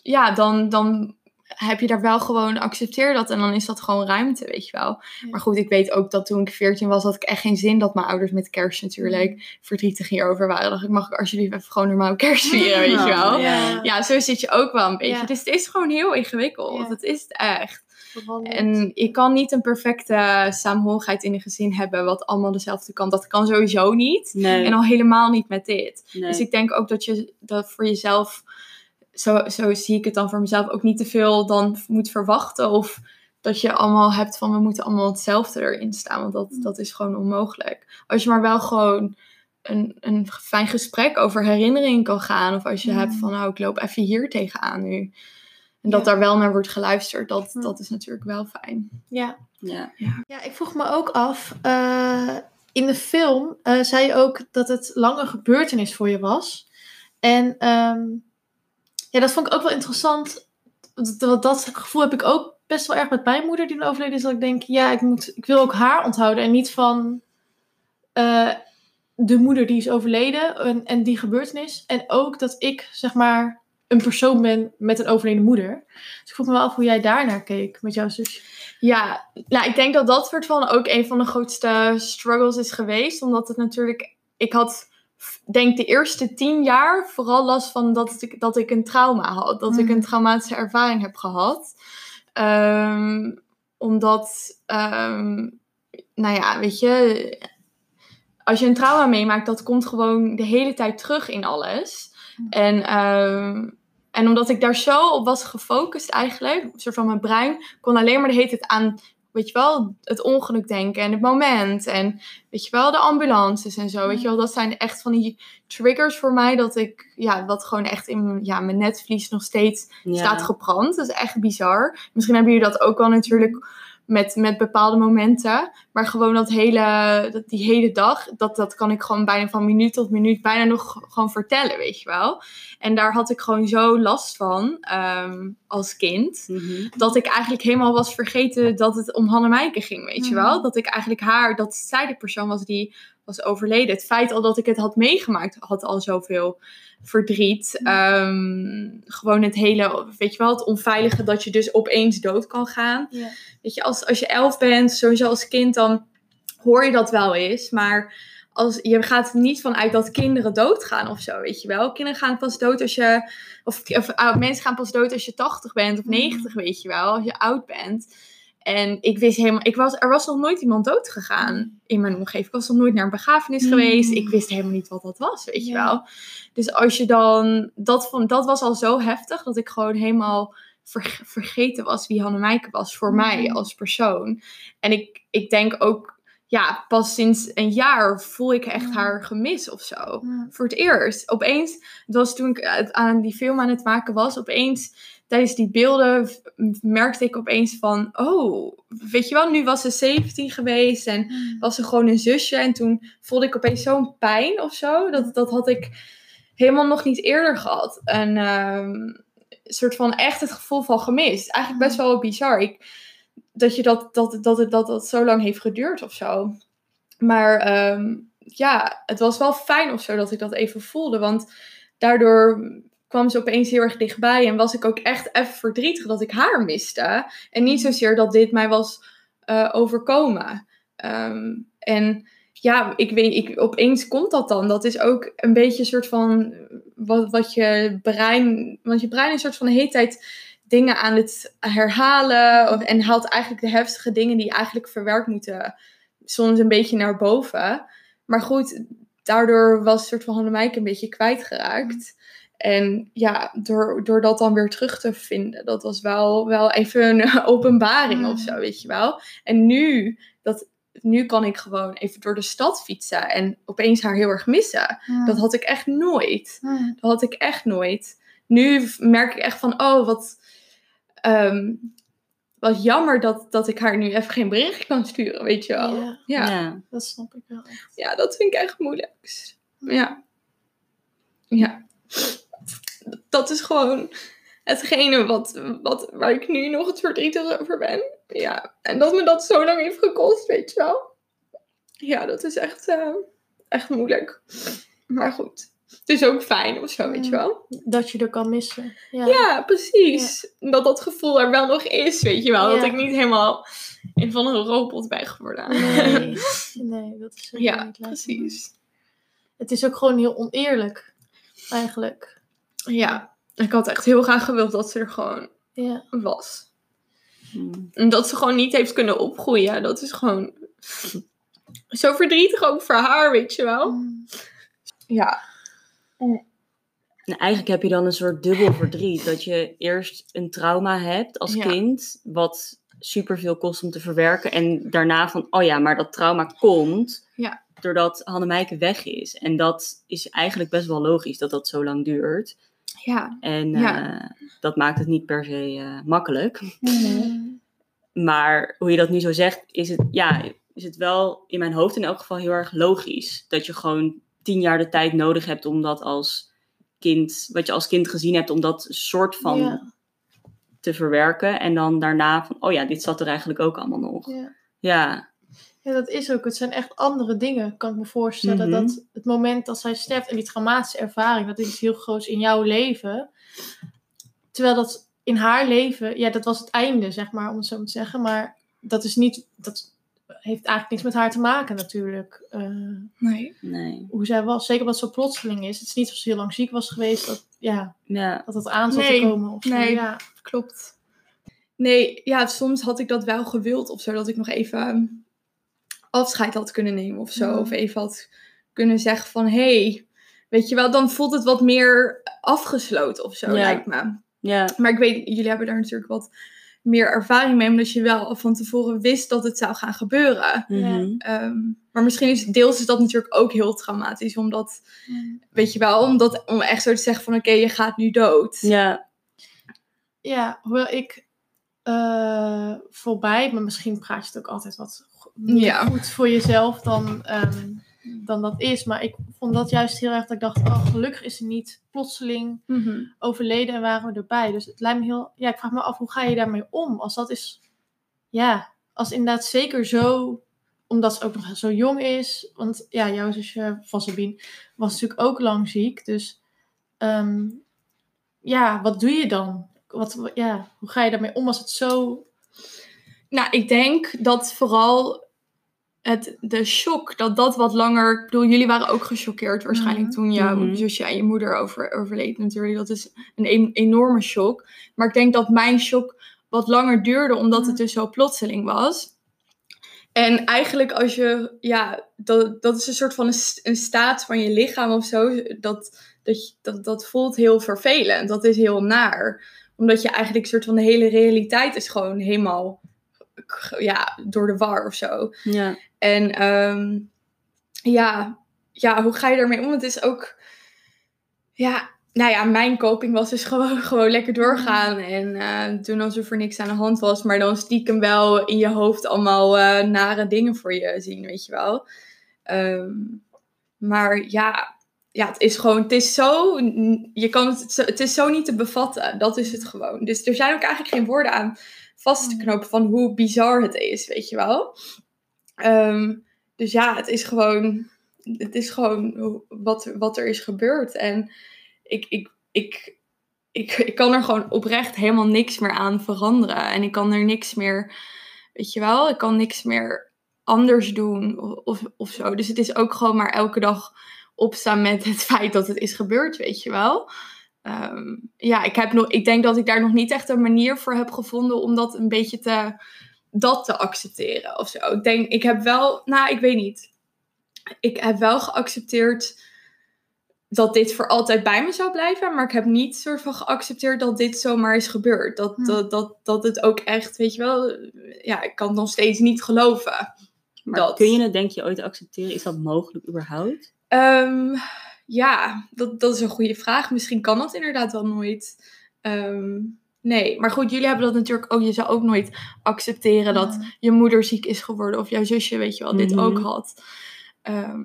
ja, dan, dan heb je daar wel gewoon accepteer dat en dan is dat gewoon ruimte, weet je wel. Ja. Maar goed, ik weet ook dat toen ik 14 was, had ik echt geen zin dat mijn ouders met kerst natuurlijk verdrietig hierover waren. dacht ik, mag ik alsjeblieft even gewoon normaal kerst vieren, weet je wel. Ja. Ja, zo zit je ook wel een beetje. Ja. Dus het is gewoon heel ingewikkeld. Ja. Het is het echt. En je kan niet een perfecte saamhorigheid in een gezin hebben, wat allemaal dezelfde kant. Dat kan sowieso niet. Nee. En al helemaal niet met dit. nee. Dus ik denk ook dat je dat voor jezelf, zo, zo zie ik het dan voor mezelf, ook niet te veel dan moet verwachten. Of dat je allemaal hebt van we moeten allemaal hetzelfde erin staan. Want dat, dat is gewoon onmogelijk. Als je maar wel gewoon een, een fijn gesprek over herinnering kan gaan. Of als je Mm. hebt van nou ik loop even hier tegenaan nu. En dat Ja. daar wel naar wordt geluisterd. Dat, Mm. dat is natuurlijk wel fijn. ja. ja. ja, ik vroeg me ook af. eh, in de film eh, zei je ook dat het lang een gebeurtenis voor je was. En ehm, ja, dat vond ik ook wel interessant. Want dat, gevoel heb ik ook best wel erg met mijn moeder die overleden is. Dat ik denk, ja, ik, moet, ik wil ook haar onthouden. En niet van eh, de moeder die is overleden en, en die gebeurtenis. En ook dat ik, zeg maar, een persoon ben met een overleden moeder. Dus ik vroeg me wel af hoe jij daarnaar keek met jouw zusje. Ja, nou, ik denk dat dat soort van ook een van de grootste struggles is geweest. Omdat het natuurlijk, ik had, denk de eerste tien jaar vooral last van dat ik, dat ik een trauma had. Dat ik Mhm. een traumatische ervaring heb gehad. Ehm, omdat, ehm, nou ja, weet je, als je een trauma meemaakt, dat komt gewoon de hele tijd terug in alles. En, ehm, en omdat ik daar zo op was gefocust eigenlijk, een soort van mijn brein kon alleen maar de hele tijd aan, weet je wel, het ongeluk denken en het moment. En weet je wel, de ambulances en zo. Weet je wel, dat zijn echt van die triggers voor mij dat ik, ja, wat gewoon echt in mijn- ja, mijn netvlies nog steeds Ja. staat gebrand. Dat is echt bizar. Misschien hebben jullie dat ook wel natuurlijk met, met bepaalde momenten. Maar gewoon dat hele, dat, die hele dag, dat, dat kan ik gewoon bijna van minuut tot minuut bijna nog gewoon vertellen, weet je wel. En daar had ik gewoon zo last van ehm, als kind. Mhm. Dat ik eigenlijk helemaal was vergeten dat het om Hannemijke ging, weet je Mhm. wel. Dat ik eigenlijk haar, dat zij de persoon was die was overleden. Het feit al dat ik het had meegemaakt, had al zoveel verdriet. Ehm, gewoon het hele, weet je wel, het onveilige dat je dus opeens dood kan gaan. Ja. Weet je, als, als je elf bent, sowieso als kind, dan hoor je dat wel eens. Maar als, je gaat er niet vanuit dat kinderen doodgaan of zo, weet je wel. Kinderen gaan pas dood als je... Of, of ah, mensen gaan pas dood als je 80 bent of Mhm. 90, weet je wel. Als je oud bent. En ik wist helemaal... Ik was, er was nog nooit iemand dood gegaan in mijn omgeving. Ik was nog nooit naar een begrafenis Mhm. geweest. Ik wist helemaal niet wat dat was, weet je wel. Dus als je dan... Dat, vond, dat was al zo heftig dat ik gewoon helemaal ver- vergeten was wie Hannemijke was voor mij Mhm. als persoon. En ik, ik denk ook, ja, pas sinds een jaar voel ik echt haar gemis of zo. Voor het eerst. Opeens, het was toen ik aan die film aan het maken was, opeens tijdens die beelden merkte ik opeens van, oh, weet je wel, nu was ze 17 geweest en was ze gewoon een zusje. En toen voelde ik opeens zo'n pijn of zo. Dat, dat had ik helemaal nog niet eerder gehad. En ehm, een soort van echt het gevoel van gemist. Eigenlijk best wel bizar. Ik, dat, je dat, dat, dat, dat dat zo lang heeft geduurd of zo. Maar ehm, ja, het was wel fijn of zo dat ik dat even voelde. Want daardoor kwam ze opeens heel erg dichtbij. En was ik ook echt even verdrietig dat ik haar miste. En niet zozeer dat dit mij was eh, overkomen. Ehm, en ja, ik weet, ik, opeens komt dat dan. Dat is ook een beetje een soort van wat, wat je brein. Want je brein is een soort van de hele tijd dingen aan het herhalen. of- En haalt eigenlijk de heftige dingen die eigenlijk verwerkt moeten. Soms een beetje naar boven. Maar goed, daardoor was soort van Hannemijke een beetje kwijtgeraakt. En ja, door, door dat dan weer terug te vinden, dat was wel, wel even een openbaring of zo, weet je wel. En nu, dat, nu kan ik gewoon even door de stad fietsen en opeens haar heel erg missen. Ja. Dat had ik echt nooit. Ja. Dat had ik echt nooit. Nu merk ik echt van, oh, wat, ehm, wat jammer dat, dat ik haar nu even geen bericht kan sturen, weet je wel. Ja. Ja, ja. Ja. Dat snap ik wel echt. dat vind ik echt moeilijk. Ja. Ja. Dat is gewoon hetgene wat, wat, waar ik nu nog het verdrietig over ben. Ja, en dat me dat zo lang heeft gekost, weet je wel. Ja, dat is echt, eh, echt moeilijk. Maar goed, het is ook fijn of zo, weet je wel. Dat je er kan missen. Ja. Ja, precies. Dat dat gevoel er wel nog is, weet je wel. Dat ik niet helemaal een van een robot ben geworden. Nee, nee, dat is ja, niet precies. Het is ook gewoon heel oneerlijk, eigenlijk. Ja, ik had echt heel graag gewild dat ze er gewoon Ja. was. Mm. En dat ze gewoon niet heeft kunnen opgroeien. Dat is gewoon zo verdrietig ook voor haar, weet je wel. Mm. Ja. En eigenlijk heb je dan een soort dubbel verdriet. Dat je eerst een trauma hebt als Ja. kind, wat superveel kost om te verwerken. En daarna van, oh ja, maar dat trauma komt Ja. doordat Hannemijke weg is. En dat is eigenlijk best wel logisch dat dat zo lang duurt. Ja. En Ja. eh, dat maakt het niet per se eh, makkelijk. Mm. Maar hoe je dat nu zo zegt, is het, ja, is het wel in mijn hoofd in elk geval heel erg logisch. Dat je gewoon tien jaar de tijd nodig hebt om dat als kind, wat je als kind gezien hebt, om dat soort van Ja, te verwerken. En dan daarna van, oh ja, dit zat er eigenlijk ook allemaal nog. ja. Ja, ja, dat is ook. Het zijn echt andere dingen, kan ik me voorstellen. Mhm. Dat het moment dat zij sterft en die traumatische ervaring, dat is iets heel groots in jouw leven. Terwijl dat in haar leven, ja, dat was het einde, zeg maar, om het zo te zeggen. Maar dat is niet, dat heeft eigenlijk niks met haar te maken natuurlijk. Eh, Nee. nee. hoe zij was, zeker omdat het zo plotseling is. Het is niet alsof ze heel lang ziek was geweest, dat ja, Ja, dat het aan zat Nee, te komen. Of zo. nee. Ja. Klopt. Nee, ja, soms had ik dat wel gewild of zo. Dat ik nog even afscheid had kunnen nemen of zo. Of even had kunnen zeggen van, hé, hey, weet je wel, dan voelt het wat meer afgesloten of zo, Ja. lijkt me. Ja, Maar ik weet, jullie hebben daar natuurlijk wat meer ervaring mee, omdat je wel van tevoren wist dat het zou gaan gebeuren. mhm. Ehm, maar misschien is deels is dat natuurlijk ook heel traumatisch, omdat, weet je wel, omdat, om echt zo te zeggen van, oké, je gaat nu dood. ja, Ja, hoewel ik eh, voorbij, maar misschien praat je het ook altijd wat Ja. goed voor jezelf dan, ehm, dan dat is. Maar ik vond dat juist heel erg dat ik dacht, oh, gelukkig is ze niet plotseling Mhm. overleden en waren we erbij. Dus het lijkt me heel, ja, ik vraag me af, hoe ga je daarmee om? Als dat is, ja, als inderdaad zeker zo, omdat ze ook nog zo jong is. Want ja, jouw zusje van Sabine was natuurlijk ook lang ziek. Dus ehm, ja, wat doe je dan? Wat, ja, hoe ga je daarmee om als het zo... Nou, ik denk dat vooral het, de shock, dat dat wat langer... Ik bedoel, jullie waren ook gechoqueerd waarschijnlijk Mhm. toen jouw Mhm. zusje en je moeder over, overleed natuurlijk. Dat is een enorme shock. Maar ik denk dat mijn shock wat langer duurde, omdat het dus zo plotseling was. En eigenlijk als je, ja, dat, dat is een soort van een, een staat van je lichaam of zo. Dat, dat, je- dat, dat voelt heel vervelend. Dat is heel naar. Omdat je eigenlijk een soort van de hele realiteit is gewoon helemaal ja, door de war of zo. ja. En ehm, ja, ja, hoe ga je daarmee om? Het is ook, ja, nou ja, mijn coping was dus gewoon, gewoon lekker doorgaan en eh, doen alsof er niks aan de hand was, maar dan stiekem wel in je hoofd allemaal eh, nare dingen voor je zien, weet je wel. Ehm, maar ja, ja, het is gewoon, het is zo, je kan het, zo- het is zo niet te bevatten, dat is het gewoon. Dus er zijn ook eigenlijk geen woorden aan vast te knopen van hoe bizar het is, weet je wel. Ehm, dus ja, het is gewoon, het is gewoon wat, wat er is gebeurd. En ik, ik, ik, ik, ik kan er gewoon oprecht helemaal niks meer aan veranderen. En ik kan er niks meer, weet je wel, ik kan niks meer anders doen of, of zo. Dus het is ook gewoon maar elke dag opstaan met het feit dat het is gebeurd, weet je wel. Ehm, ja, ik, heb nog, ik denk dat ik daar nog niet echt een manier voor heb gevonden om dat een beetje te, dat te accepteren of zo. Ik denk, ik heb wel, nou, ik weet niet. Ik heb wel geaccepteerd dat dit voor altijd bij me zou blijven, maar ik heb niet soort van geaccepteerd dat dit zomaar is gebeurd. Dat, Hm. dat, dat, dat het ook echt, weet je wel, ja, ik kan het nog steeds niet geloven. Maar Dat. kun je het denk je ooit accepteren? Is dat mogelijk überhaupt? Ehm, ja, dat, dat is een goede vraag. Misschien kan dat inderdaad wel nooit. Ehm, nee, maar goed, jullie hebben dat natuurlijk ook. Je zou ook nooit accepteren dat je moeder ziek is geworden of jouw zusje, weet je wel, dit Mhm. ook had. Ehm,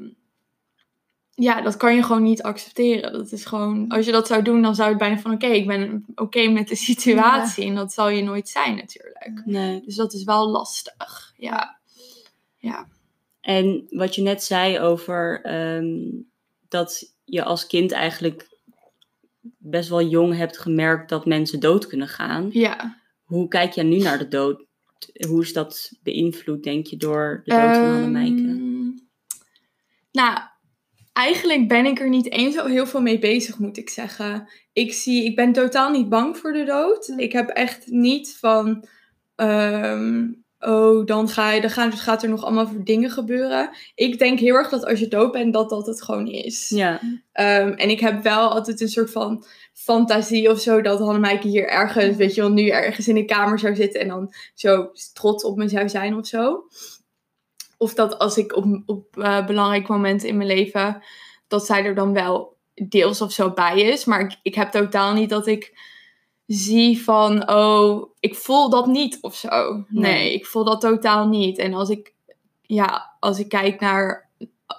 ja, dat kan je gewoon niet accepteren. Dat is gewoon, als je dat zou doen, dan zou het bijna van: oké, ik ben oké met de situatie. En dat zal je nooit zijn, natuurlijk. Nee. Dus dat is wel lastig. Ja. Ja. En wat je net zei over ehm, dat je als kind eigenlijk best wel jong hebt gemerkt dat mensen dood kunnen gaan. Ja. Hoe kijk jij nu naar de dood? Hoe is dat beïnvloed, denk je, door de dood van? Ehm, Nou, eigenlijk ben ik er niet eens zo heel veel mee bezig, moet ik zeggen. Ik, zie, ik ben totaal niet bang voor de dood. Ik heb echt niet van... ehm, oh, dan, ga je, dan gaat, gaat er nog allemaal voor dingen gebeuren. Ik denk heel erg dat als je dood bent, dat dat het gewoon is. Ja, Ehm, en ik heb wel altijd een soort van fantasie of zo dat Hannemijke hier ergens, weet je wel, nu ergens in de kamer zou zitten en dan zo trots op me zou zijn of zo. Of dat als ik op, op eh, belangrijke momenten in mijn leven, dat zij er dan wel deels of zo bij is. Maar ik, ik heb totaal niet dat ik zie van, oh, ik voel dat niet of zo. Nee, Nee. ik voel dat totaal niet. En als ik, ja, als ik kijk naar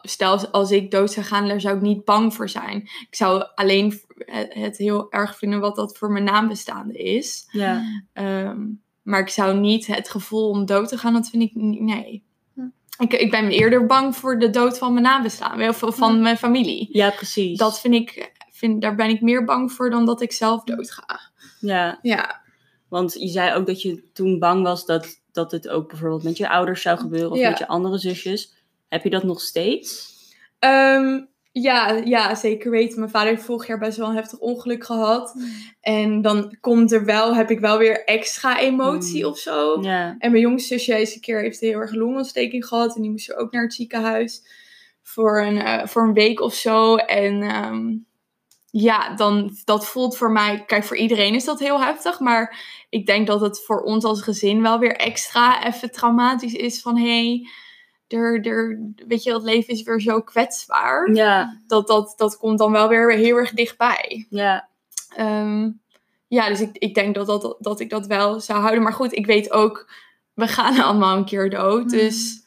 stel als- ik dood zou gaan, daar zou ik niet bang voor zijn. Ik zou alleen het, heel erg vinden wat dat voor mijn naambestaande is. ja. Ehm, maar ik zou niet het gevoel om dood te gaan, dat vind ik niet, nee. Hm. Ik, ik ben eerder bang voor de dood van mijn naambestaande, of van mijn familie. ja precies. Dat vind ik, vind, daar ben ik meer bang voor dan dat ik zelf dood ga. Ja, Ja. want je zei ook dat je toen bang was dat, dat het ook bijvoorbeeld met je ouders zou gebeuren of Ja. met je andere zusjes. Heb je dat nog steeds? Ehm, Ja, ja, zeker weten. Mijn vader heeft vorig jaar best wel een heftig ongeluk gehad. En dan komt er wel, heb ik wel weer extra emotie Mm. of zo. En mijn jongste zusje heeft een keer heeft heel erg longontsteking gehad. En die moest ook naar het ziekenhuis voor een, eh, voor een week of zo. En ehm, ja, dan, dat voelt voor mij... Kijk, voor iedereen is dat heel heftig. Maar ik denk dat het voor ons als gezin wel weer extra even traumatisch is. Van, hé, hey, er, er, weet je, het leven is weer zo kwetsbaar. Ja. Dat, dat, dat komt dan wel weer heel erg dichtbij. Ja. Ehm, ja, dus ik, ik denk dat, dat, dat ik dat wel zou houden. Maar goed, ik weet ook, we gaan allemaal een keer dood. Mm. Dus,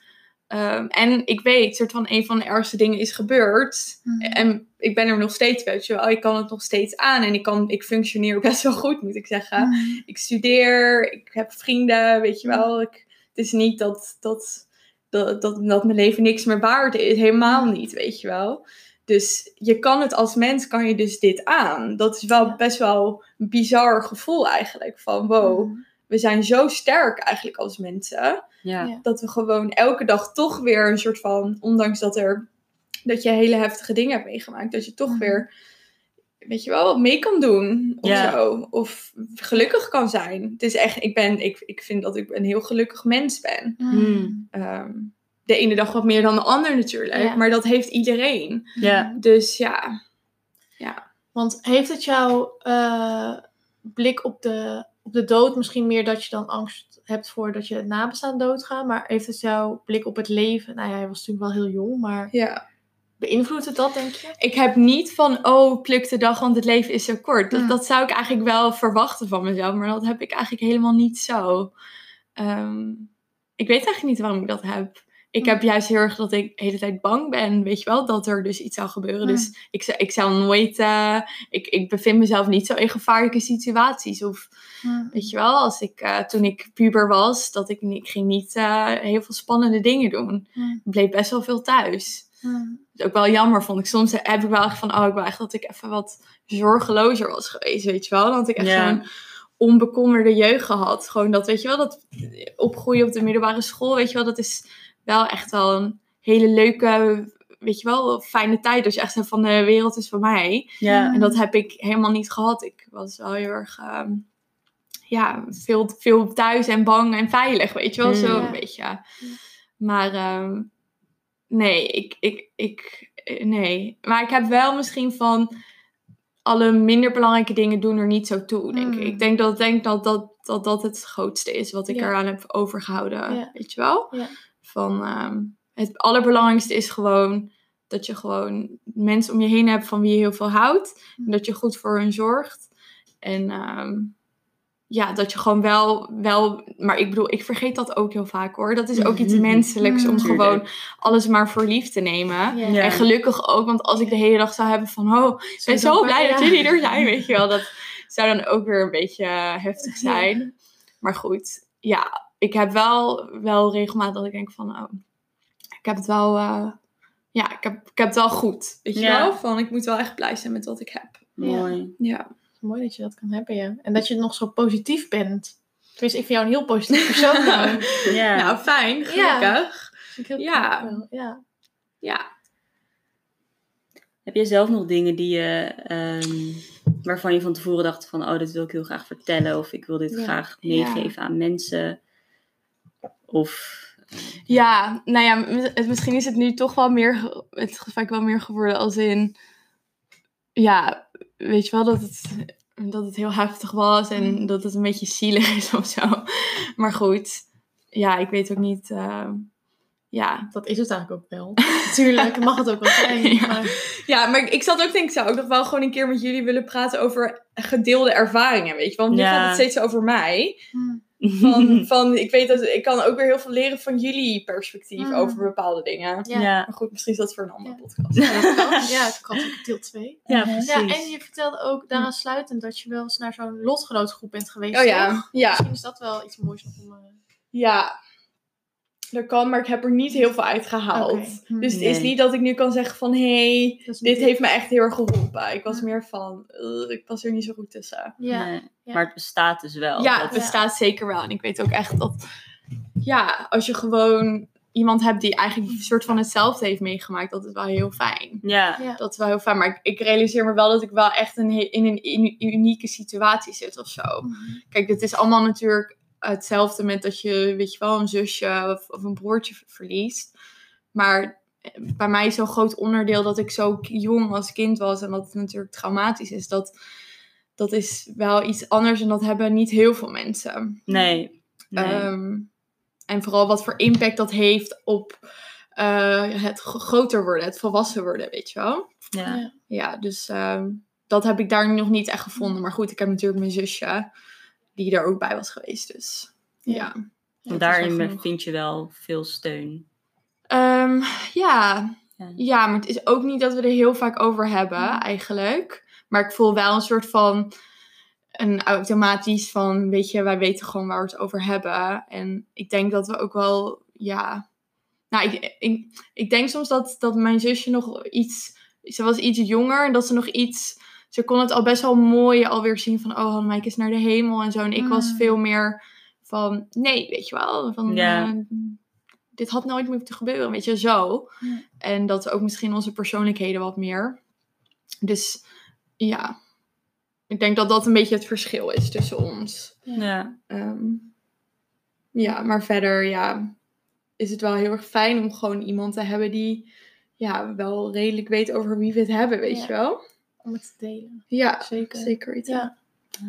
ehm, en ik weet, soort van, een van de ergste dingen is gebeurd. Mm. En ik ben er nog steeds, weet je wel. Ik kan het nog steeds aan. En ik, kan, ik functioneer best wel goed, moet ik zeggen. Mm. Ik studeer, ik heb vrienden, weet je wel. Ik, het is niet dat, dat, dat, dat, dat mijn leven niks meer waard is. Helemaal niet, weet je wel. Dus je kan het als mens, kan je dus dit aan. Dat is wel best wel een bizar gevoel eigenlijk. Van wow, Mm. we zijn zo sterk eigenlijk als mensen. Ja. Ja. Dat we gewoon elke dag toch weer een soort van, ondanks dat er dat je hele heftige dingen hebt meegemaakt, dat je toch Mhm. weer, weet je wel, mee kan doen of Ja. zo. Of gelukkig kan zijn. Het is echt, ik ben, ik, ik vind dat ik een heel gelukkig mens ben. Mm. Ehm, de ene dag wat meer dan de ander natuurlijk, Ja. maar dat heeft iedereen. Ja. Dus ja, Want heeft het jouw eh, blik op de, op de dood misschien meer dat je dan angst hebt voor dat je nabestaan doodgaan? Maar heeft het jouw blik op het leven, nou ja, hij was natuurlijk wel heel jong, maar ja. beïnvloedt het dat denk je? Ik heb niet van, oh, pluk de dag, want het leven is zo kort. Dat, Mm. dat zou ik eigenlijk wel verwachten van mezelf, maar dat heb ik eigenlijk helemaal niet zo. Ehm, ik weet eigenlijk niet waarom ik dat heb. Ik heb juist heel erg dat ik de hele tijd bang ben, weet je wel, dat er dus iets zou gebeuren. Dus ik, zou- ik zou nooit, eh, ik, ik bevind mezelf niet zo in gevaarlijke situaties. Of weet je wel, als ik, eh, toen ik puber was, dat ik, ik ging niet eh, heel veel spannende dingen doen. Ik bleef best wel veel thuis is ook wel jammer vond ik. Soms heb ik wel echt van, oh, ik wil echt dat ik even wat zorgelozer was geweest, weet je wel. Had ik echt Ja. zo'n onbekommerde jeugd gehad. Gewoon dat, weet je wel, dat opgroeien op de middelbare school, weet je wel, dat is wel echt wel een hele leuke, weet je wel, fijne tijd. Dus echt van, de wereld is voor mij. Ja. En dat heb ik helemaal niet gehad. Ik was wel heel erg, ehm, ja, veel, veel thuis en bang en veilig, weet je wel, Mm. zo Ja. een beetje. Maar ehm, nee, ik, ik, ik, eh, nee. Maar ik heb wel misschien van alle minder belangrijke dingen doen er niet zo toe, denk ik. Mm. Ik denk dat, denk dat, dat, dat dat het grootste is wat ik Ja. eraan heb overgehouden, weet je wel? Van, ehm, het allerbelangrijkste is gewoon dat je gewoon mensen om je heen hebt van wie je heel veel houdt. Mm. En dat je goed voor hun zorgt. En ehm, ja, dat je gewoon wel, wel... Maar ik bedoel, ik vergeet dat ook heel vaak hoor. Dat is ook iets Mhm. menselijks om Mm. gewoon alles maar voor lief te nemen. Ja. En gelukkig ook, want als ik de hele dag zou hebben van... Oh, ik ben zo blij dat jullie er zijn, weet je wel. Dat zou dan ook weer een beetje heftig zijn. Maar goed, ja, ik heb wel, wel regelmatig dat ik denk van... Oh, ik heb het wel... eh, ja, ik heb, ik heb het wel goed, weet je Ja. wel. Van, ik moet wel echt blij zijn met wat ik heb. Mooi. Ja. Mooi dat je dat kan hebben, ja. En dat je nog zo positief bent. Tenminste, ik vind jou een heel positief persoon. nou. Ja. Nou, fijn, gelukkig. Ja. ja. Ja. Heb jij zelf nog dingen die je, ehm, waarvan je van tevoren dacht van, oh, dit wil ik heel graag vertellen, of ik wil dit Ja. graag Ja. meegeven aan mensen? Of, Ja, nou ja, het, misschien is het nu toch wel meer, het vaak wel meer geworden als in, ja, weet je wel, dat het, dat het heel heftig was en dat het een beetje zielig is of zo. Maar goed, ja, ik weet ook niet, eh, ja. Dat is het eigenlijk ook wel. Natuurlijk, mag het ook wel zijn. Ja. Maar, Ja, maar ik- zat ook denk ik zou ook nog wel gewoon een keer met jullie willen praten over gedeelde ervaringen, weet je. Want nu Ja. gaat het steeds over mij. hm, Van, van, ik weet dat ik kan ook weer heel veel leren van jullie perspectief Mm. over bepaalde dingen. Ja. ja. Maar goed, misschien is dat voor een andere Ja. podcast. ja, dat kan. Ja, het kan ook deel 2. Ja, precies. Ja, en je vertelde ook daaraan sluitend dat je wel eens naar zo'n lotgenootgroep bent geweest. Oh toch? ja, ja, Misschien is dat wel iets moois nog om... eh, ja. Dat kan, maar ik heb er niet heel veel uitgehaald. Oké. Hm. Dus het is niet dat ik nu kan zeggen van... Hé, hey, dit niet- heeft me echt heel erg geholpen. Ik was Ja. meer van... "Ugh, ik was er niet zo goed tussen. Ja, Nee. ja. Maar het bestaat dus wel. Ja, het bestaat zeker wel. En ik weet ook echt dat... Ja, als je gewoon iemand hebt die eigenlijk een soort van hetzelfde heeft meegemaakt, dat is wel heel fijn. Ja. Ja. Dat is wel heel fijn. Maar ik, ik realiseer me wel dat ik wel echt een, in een in- unieke situatie zit of zo. Kijk, dit is allemaal natuurlijk hetzelfde met dat je, weet je wel, een zusje of, of een broertje ver- verliest. Maar eh, bij mij is zo'n groot onderdeel dat ik zo jong als kind was en dat het natuurlijk traumatisch is. Dat, dat is wel iets anders en dat hebben niet heel veel mensen. Nee. nee. Ehm, en vooral wat voor impact dat heeft op eh, het groter worden, het volwassen worden, weet je wel. ja. Ja. Ja, dus ehm, dat heb ik daar nog niet echt gevonden. Maar goed, ik heb natuurlijk mijn zusje, die er ook bij was geweest. Dus ja. Ja. Daarin vind je wel veel steun. Ehm, ja. Ja. maar het is ook niet dat we er heel vaak over hebben, Mm. eigenlijk. Maar ik voel wel een soort van een automatisch van, weet je, wij weten gewoon waar we het over hebben. En ik denk dat we ook wel, ja. Nou, ik, ik, ik denk soms dat, dat mijn zusje nog iets. Ze was iets jonger en dat ze nog iets. Ze kon het al best wel mooi alweer zien van, oh, Hannemijk is naar de hemel en zo. En ik was Mm. veel meer van, nee, weet je wel. Van, eh, dit had nooit moeten gebeuren, weet je, zo. Ja. En dat ook misschien onze persoonlijkheden wat meer. Dus ja, ik denk dat dat een beetje het verschil is tussen ons. Ja. Ehm, ja, maar verder ja, is het wel heel erg fijn om gewoon iemand te hebben die ja, wel redelijk weet over wie we het hebben, weet Ja. je wel? Om het te delen. Ja, Zeker. zeker weten. Ja. Ja.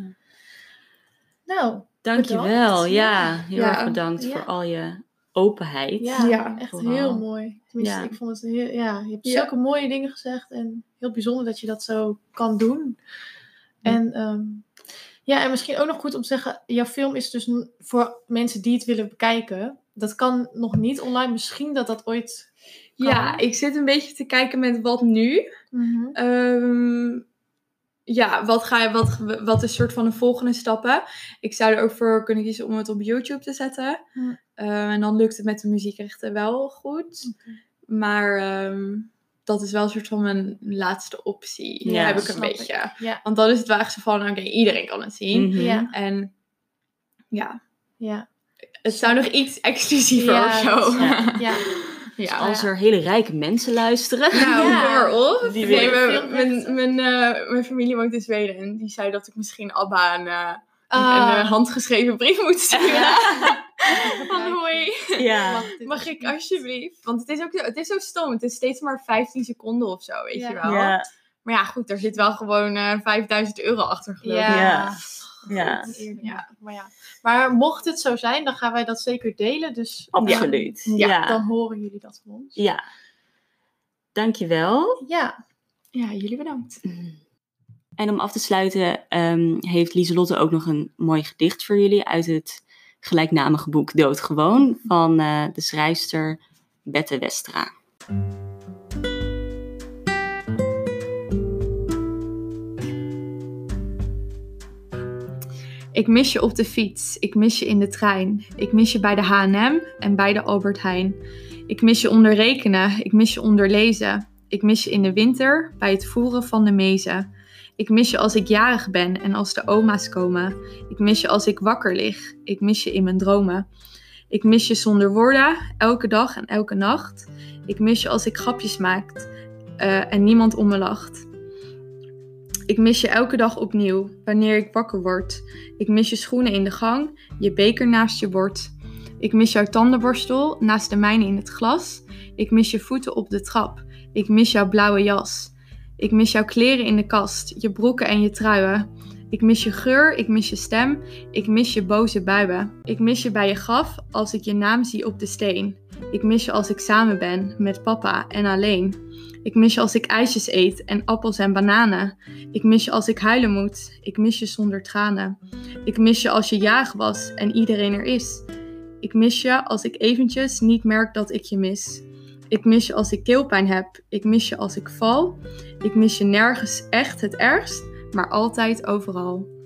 Nou, Dankjewel. Bedankt. Ja, heel Ja. erg bedankt Ja. voor al je openheid. ja, Ja, echt vooral. heel mooi. Tenminste, Ja. ik vond het heel, ja, je hebt Ja. zulke mooie dingen gezegd en heel bijzonder dat je dat zo kan doen. En ehm, ja, en misschien ook nog goed om te zeggen, jouw film is dus voor mensen die het willen bekijken. Dat kan nog niet online. Misschien dat dat ooit. Kan. Ja, ik zit een beetje te kijken met wat nu. Ehm, ja, wat, ga je, wat, wat is soort van de volgende stappen? Ik zou er ook voor kunnen kiezen om het op YouTube te zetten. Hm. Eh, en dan lukt het met de muziekrechten wel goed. Maar ehm, dat is wel een soort van mijn laatste optie. Ja, heb ik een ik. beetje. Ja, Want dan is het wel echt zo van, oké, iedereen kan het zien. Mhm. ja, En ja, ja. Het zou nog iets exclusiever Ja, of zo. Ja. ja. Als er hele rijke mensen luisteren. Nou, Ja. op. Die Nee, willen mijn, mijn, mijn, eh, mijn familie woont in Zweden en die zei dat ik misschien Abba een, eh, Ah. een eh, handgeschreven brief moet sturen. Van hoi. Ja. Mag ik alsjeblieft? Want het is ook zo, het is zo stom. Het is steeds maar 15 seconden of zo, weet Ja. je wel. Ja. Maar ja, goed, daar zit wel gewoon eh 5000 euro achter geloof ik. Ja. Ja. Ja. Maar, ja. maar mocht het zo zijn, dan gaan wij dat zeker delen. Dus Absoluut. Ja, Ja. dan horen jullie dat van ons. Ja. Dankjewel. Ja, Ja, jullie bedankt. En om af te sluiten ehm, heeft Lieselotte ook nog een mooi gedicht voor jullie uit het gelijknamige boek Doodgewoon van eh, de schrijfster Bette Westra. Ik mis je op de fiets, ik mis je in de trein. Ik mis je bij de H&M en bij de Albert Heijn. Ik mis je onder rekenen, ik mis je onder lezen. Ik mis je in de winter bij het voeren van de mezen. Ik mis je als ik jarig ben en als de oma's komen. Ik mis je als ik wakker lig. Ik mis je in mijn dromen. Ik mis je zonder woorden, elke dag en elke nacht. Ik mis je als ik grapjes maak eh, en niemand om me lacht. Ik mis je elke dag opnieuw, wanneer ik wakker word. Ik mis je schoenen in de gang, je beker naast je bord. Ik mis jouw tandenborstel naast de mijne in het glas. Ik mis je voeten op de trap. Ik mis jouw blauwe jas. Ik mis jouw kleren in de kast, je broeken en je truien. Ik mis je geur, ik mis je stem, ik mis je boze buien. Ik mis je bij je graf als ik je naam zie op de steen. Ik mis je als ik samen ben met papa en alleen. Ik mis je als ik ijsjes eet en appels en bananen. Ik mis je als ik huilen moet. Ik mis je zonder tranen. Ik mis je als je jaag was en iedereen er is. Ik mis je als ik eventjes niet merk dat ik je mis. Ik mis je als ik keelpijn heb. Ik mis je als ik val. Ik mis je nergens echt het ergst, maar altijd overal.